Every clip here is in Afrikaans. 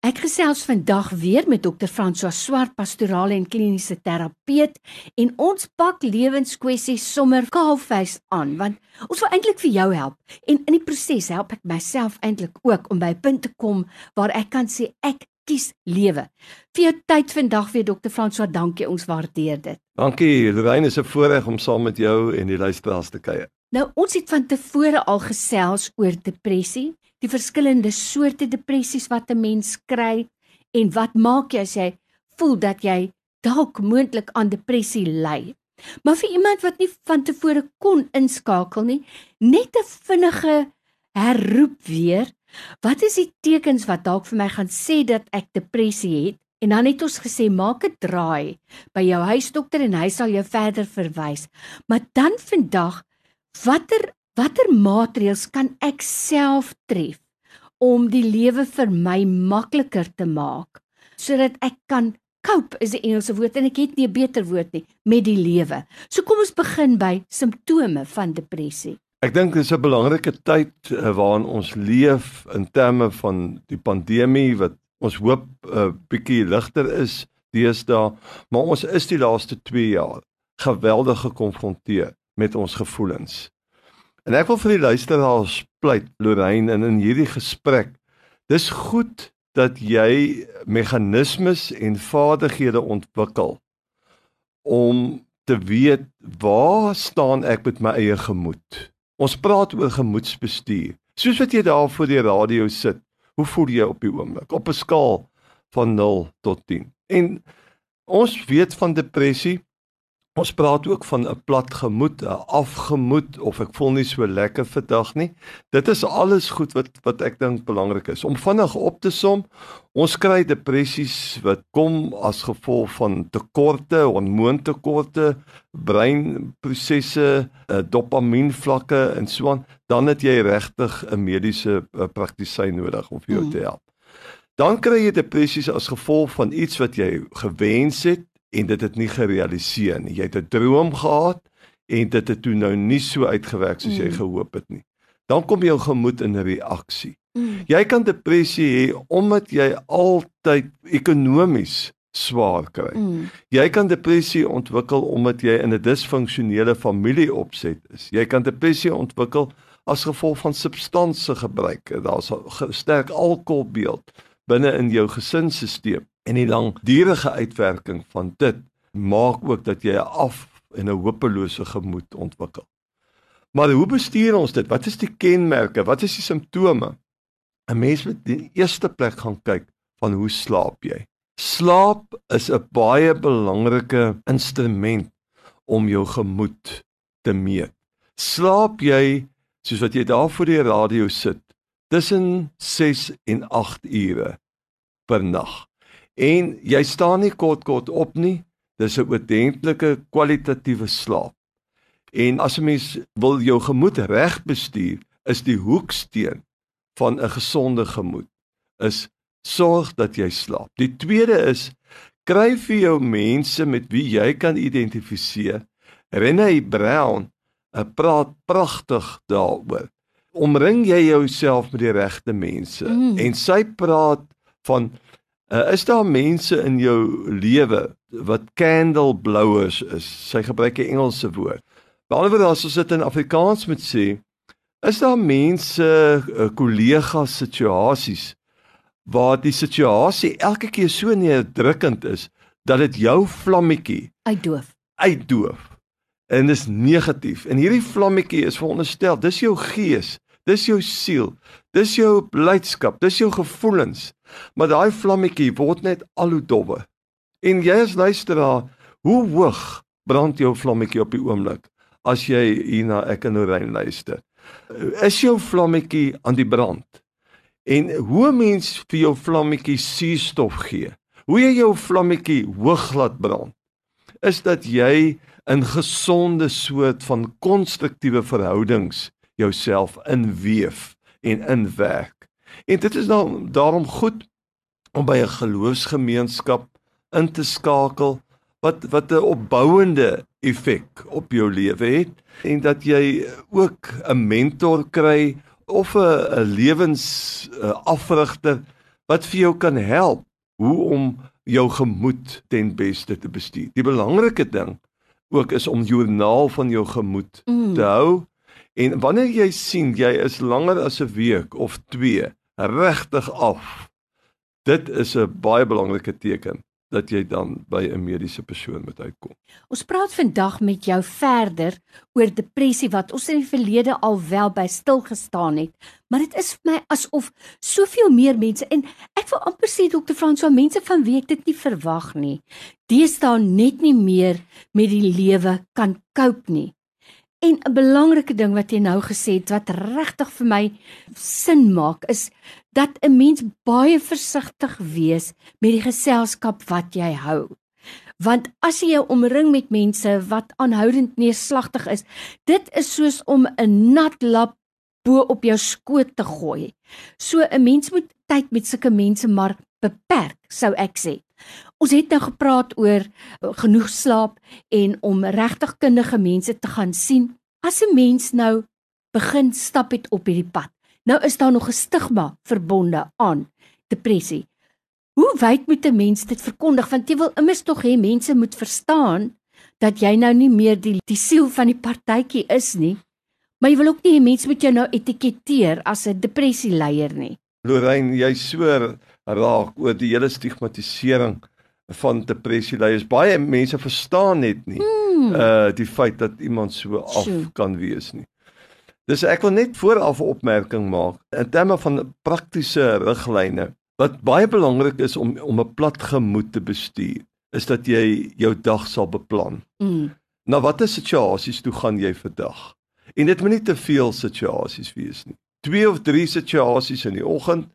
Ek gesels vandag weer met Dr. François Swart, pastorale en kliniese terapeut, en ons pak lewenskwessies sommer kaalvuis aan, want ons wil eintlik vir jou help. En in die proses help ek myself eintlik ook om by 'n punt te kom waar ek kan sê ek kies lewe. Vir jou tyd vandag weer Dr. François, dankie, ons waardeer dit. Dankie, Lorraine, is 'n voorreg om saam met jou en die luisteraars te kuier. Nou, ons het van tevore al gesels oor depressie die verskillende soorte depressies wat 'n mens kry en wat maak jy as jy voel dat jy dalk moontlik aan depressie ly. Maar vir iemand wat nie van tevore kon inskakel nie, net 'n vinnige herroep weer. Wat is die tekens wat dalk vir my gaan sê dat ek depressie het? En dan het ons gesê maak 'n draai by jou huisdokter en hy sal jou verder verwys. Maar dan vandag, watter Watter maatreëls kan ek self tref om die lewe vir my makliker te maak sodat ek kan cope is 'n Engelse woord en ek het nie 'n beter woord nie met die lewe. So kom ons begin by simptome van depressie. Ek dink dis 'n belangrike tyd uh, waarin ons leef in terme van die pandemie wat ons hoop 'n uh, eh, bietjie ligter is deesdae, maar ons is die laaste 2 jaar geweldig gekonfronteer met ons gevoelens. En ek wil vir die luisteraars pleit Lorraine in in hierdie gesprek. Dis goed dat jy meganismes en vaardighede ontwikkel om te weet waar staan ek met my eie gemoed. Ons praat oor gemoedsbestuur. Soos wat jy daar voor die radio sit, hoe voel jy op die oomblik op 'n skaal van 0 tot 10? En ons weet van depressie Ons praat ook van 'n plat gemoed, 'n afgemoed of ek voel nie so lekker vandag nie. Dit is alles goed wat wat ek dink belangrik is. Om vinnig op te som, ons kry depressies wat kom as gevolg van tekorte, hormoontekorte, breinprosesse, eh, dopamienvlakke en so aan, dan het jy regtig 'n mediese eh, praktisyn nodig om jou mm. te help. Dan kry jy depressies as gevolg van iets wat jy gewens het en dit het nie gerealiseer nie. Jy het 'n droom gehad en dit het toe nou nie so uitgewerk soos mm. jy gehoop het nie. Dan kom jou gemoed in reaksie. Mm. Jy kan depressie hê omdat jy altyd ekonomies swaar kry. Mm. Jy kan depressie ontwikkel omdat jy in 'n disfunksionele familie opset is. Jy kan depressie ontwikkel as gevolg van substansie gebruik. Daar's 'n sterk alkoholbeeld binne in jou gesinsstelsel en die langdurige uitwerking van dit maak ook dat jy 'n af en 'n hopelose gemoed ontwikkel. Maar hoe bestuur ons dit? Wat is die kenmerke? Wat is die simptome? 'n Mens moet in eerste plek gaan kyk van hoe slaap jy? Slaap is 'n baie belangrike instrument om jou gemoed te meet. Slaap jy soos wat jy daar voor die radio sit tussen 6 en 8 ure per nag? En jy staan nie kort kort op nie. Dis 'n oordentlike kwalitatiewe slaap. En as 'n mens wil jou gemoed reg bestuur, is die hoeksteen van 'n gesonde gemoed is sorg dat jy slaap. Die tweede is kry vir jou mense met wie jy kan identifiseer. Renée Brown praat pragtig daaroor. Omring jy jouself met die regte mense mm. en sy praat van Uh, is daar mense in jou lewe wat candle blowers is? Sy gebruik 'n Engelse woord. Behalwe as ons dit in Afrikaans moet sê, is daar mense, uh, kollegas situasies waar die situasie elke keer so neerdrukkend is dat dit jou vlammetjie uitdoof. Uitdoof. En dis negatief. En hierdie vlammetjie is veronderstel, dis jou gees, dis jou siel, dis jou blydskap, dis jou gevoelens. Maar daai vlammetjie word net al hoe dowwer. En jy as luisteraar, hoe hoog brand jou vlammetjie op die oomblik as jy hier na ek en Lorraine luister? Is jou vlammetjie aan die brand? En hoe mens vir jou vlammetjie suurstof gee? Hoe jy jou vlammetjie hoog laat brand? Is dat jy 'n gesonde soort van konstruktiewe verhoudings jouself inweef en inwerk. En dit is dan daarom goed om by 'n geloofsgemeenskap in te skakel wat wat 'n opbouende effek op jou lewe het en dat jy ook 'n mentor kry of 'n 'n lewensafrigter wat vir jou kan help hoe om jou gemoed ten beste te bestuur. Die belangrike ding ook is om joernaal van jou gemoed mm. te hou. En wanneer jy sien jy is langer as 'n week of 2 regtig af. Dit is 'n baie belangrike teken dat jy dan by 'n mediese persoon moet uitkom. Ons praat vandag met jou verder oor depressie wat ons in die verlede al wel by stil gestaan het, maar dit is vir my asof soveel meer mense en ek wil amper sê dokter Frans, so mense van wie ek dit nie verwag nie, deesdae net nie meer met die lewe kan cope nie. En 'n belangrike ding wat jy nou gesê het wat regtig vir my sin maak is dat 'n mens baie versigtig wees met die geselskap wat jy hou. Want as jy jou omring met mense wat aanhoudend neerslagtig is, dit is soos om 'n nat lap bo op jou skoot te gooi. So 'n mens moet tyd met sulke mense maar beperk, sou ek sê. Ons het nou gepraat oor uh, genoeg slaap en om regtig kundige mense te gaan sien. As 'n mens nou begin stap het op hierdie pad. Nou is daar nog 'n stigma verbonde aan depressie. Hoe wyd moet 'n mens dit verkondig want jy wil immers tog hê mense moet verstaan dat jy nou nie meer die die siel van die partytjie is nie. Maar jy wil ook nie hê mense moet jou nou etiketeer as 'n depressieleier nie. Lorraine, jy swer raak oor die hele stigmatisering van depressie leiers. Baie mense verstaan net nie hmm. uh die feit dat iemand so af Sjoe. kan wees nie. Dis ek wil net vooraf 'n opmerking maak in terme van praktiese riglyne. Wat baie belangrik is om om 'n plat gemoed te bestuur, is dat jy jou dag sal beplan. Hmm. Nou watter situasies toe gaan jy vir dag? En dit moet nie te veel situasies wees nie. Twee of drie situasies in die oggend,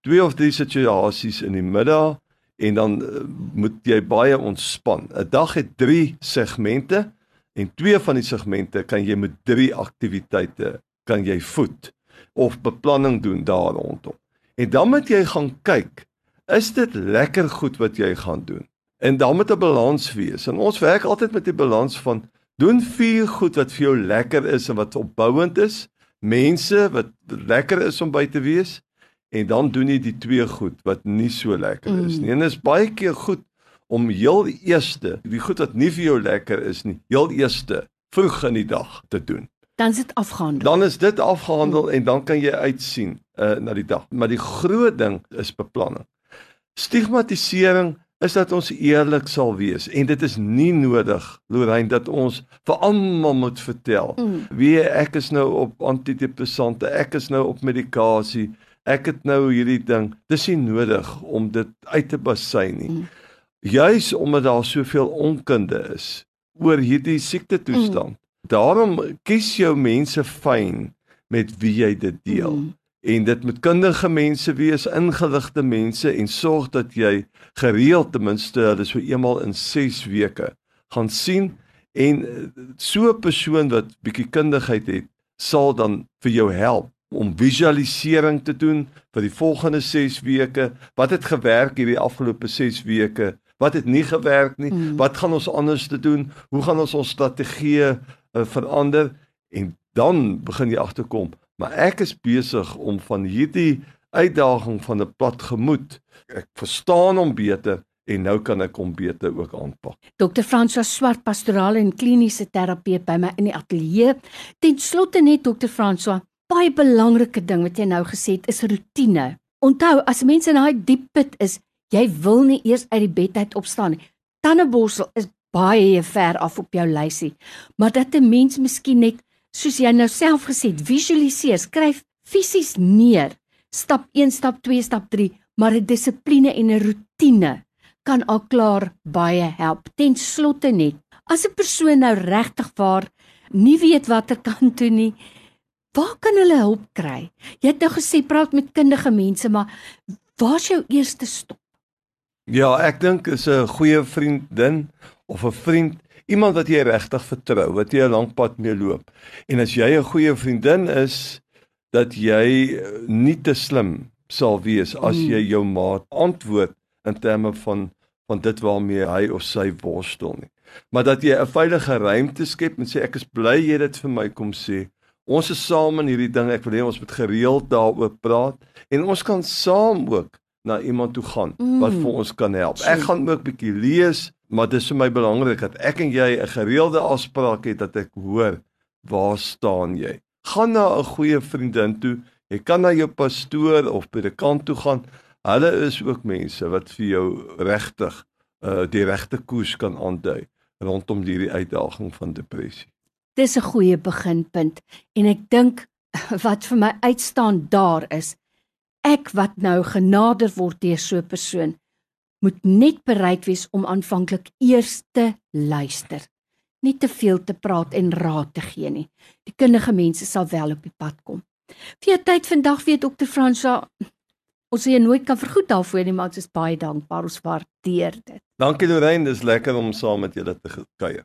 twee of drie situasies in die middag en dan uh, moet jy baie ontspan. 'n Dag het 3 segmente en twee van die segmente kan jy met 3 aktiwiteite kan jy voed of beplanning doen daar rondom. En dan moet jy gaan kyk, is dit lekker goed wat jy gaan doen? En dan moet 'n balans wees. En ons werk altyd met die balans van doen vier goed wat vir jou lekker is en wat opbouend is, mense wat lekker is om by te wees en dan doen jy die twee goed wat nie so lekker is nie. Mm. En dit is baie keer goed om heel eerste, die goed wat nie vir jou lekker is nie, heel eerste vroeg in die dag te doen. Dan is dit afgehandel. Dan is dit afgehandel en dan kan jy uitsien uh na die dag. Maar die groot ding is beplanning. Stigmatisering is dat ons eerlik sal wees en dit is nie nodig Lorraine dat ons vir almal moet vertel mm. wie ek is nou op antidepressante ek is nou op medikasie ek het nou hierdie ding. Dis nie nodig om dit uit te basy nie. Mm. Juis omdat daar soveel onkunde is oor hierdie siekte toestand. Mm. Daarom kies jou mense fyn met wie jy dit deel. Mm. En dit moet kundige mense wees, ingeligte mense en sorg dat jy gereeld ten minste hulle so eenmal in 6 weke gaan sien en so 'n persoon wat bietjie kundigheid het sal dan vir jou help om visualisering te doen vir die volgende 6 weke. Wat het gewerk hierdie afgelope 6 weke? Wat het nie gewerk nie? Mm. Wat gaan ons anders te doen? Hoe gaan ons ons strategieë uh, verander? En dan begin jy agterkom, maar ek is besig om van hierdie uitdaging van 'n plat gemoed. Ek verstaan hom beter en nou kan ek hom beter ook aanpak. Dr. François Swart, pastorale en kliniese terapeut by my in die ateljee. Ten slotte net Dr. François, baie belangrike ding wat jy nou gesê het is rotine. Onthou, as mense in daai diep put is, jy wil nie eers uit die bed uit opstaan nie. Tandeborsel is baie ver af op jou lysie. Maar dat 'n mens miskien net soos jy nou self gesê het, visualiseer, skryf fisies neer. Stap 1, stap 2, stap 3, maar 'n dissipline en 'n rotine kan al klaar baie help. Ten slotte net, as 'n persoon nou regtig waar nie weet watter kant toe nie, Waar kan hulle hulp kry? Jy het nou gesê praat met kundige mense, maar waar's jou eerste stop? Ja, ek dink is 'n goeie vriendin of 'n vriend, iemand wat jy regtig vertrou, wat jy 'n lang pad mee loop. En as jy 'n goeie vriendin is, dat jy nie te slim sal wees as hmm. jy jou maat antwoord in terme van van dit waarmee hy of sy worstel nie. Maar dat jy 'n veilige ruimte skep en sê ek is bly jy dit vir my kom sê. Ons is saam in hierdie ding. Ek wil hê ons moet gereeld daaroor praat en ons kan saam ook na iemand toe gaan Mm. wat vir ons kan help. Ek gaan ook bietjie lees, maar dis vir my belangrik dat ek en jy 'n gereelde afspraak het dat ek hoor waar staan jy. Gaan na 'n goeie vriendin toe. Jy kan na jou pastoor of predikant toe gaan. Hulle is ook mense wat vir jou regtig uh die regte koers kan aandui rondom hierdie uitdaging van depressie. Dis 'n goeie beginpunt en ek dink wat vir my uitstaan daar is ek wat nou genader word deur so 'n persoon moet net bereid wees om aanvanklik eers te luister. Nie te veel te praat en raad te gee nie. Die kundige mense sal wel op die pad kom. Vir jou tyd vandag weet dokter Fransa ons jy nooit kan vergoed daarvoor nie, maar ons is baie dankbaar. Ons waardeer dit. Dankie Lorraine, dis lekker om saam met julle te kuier.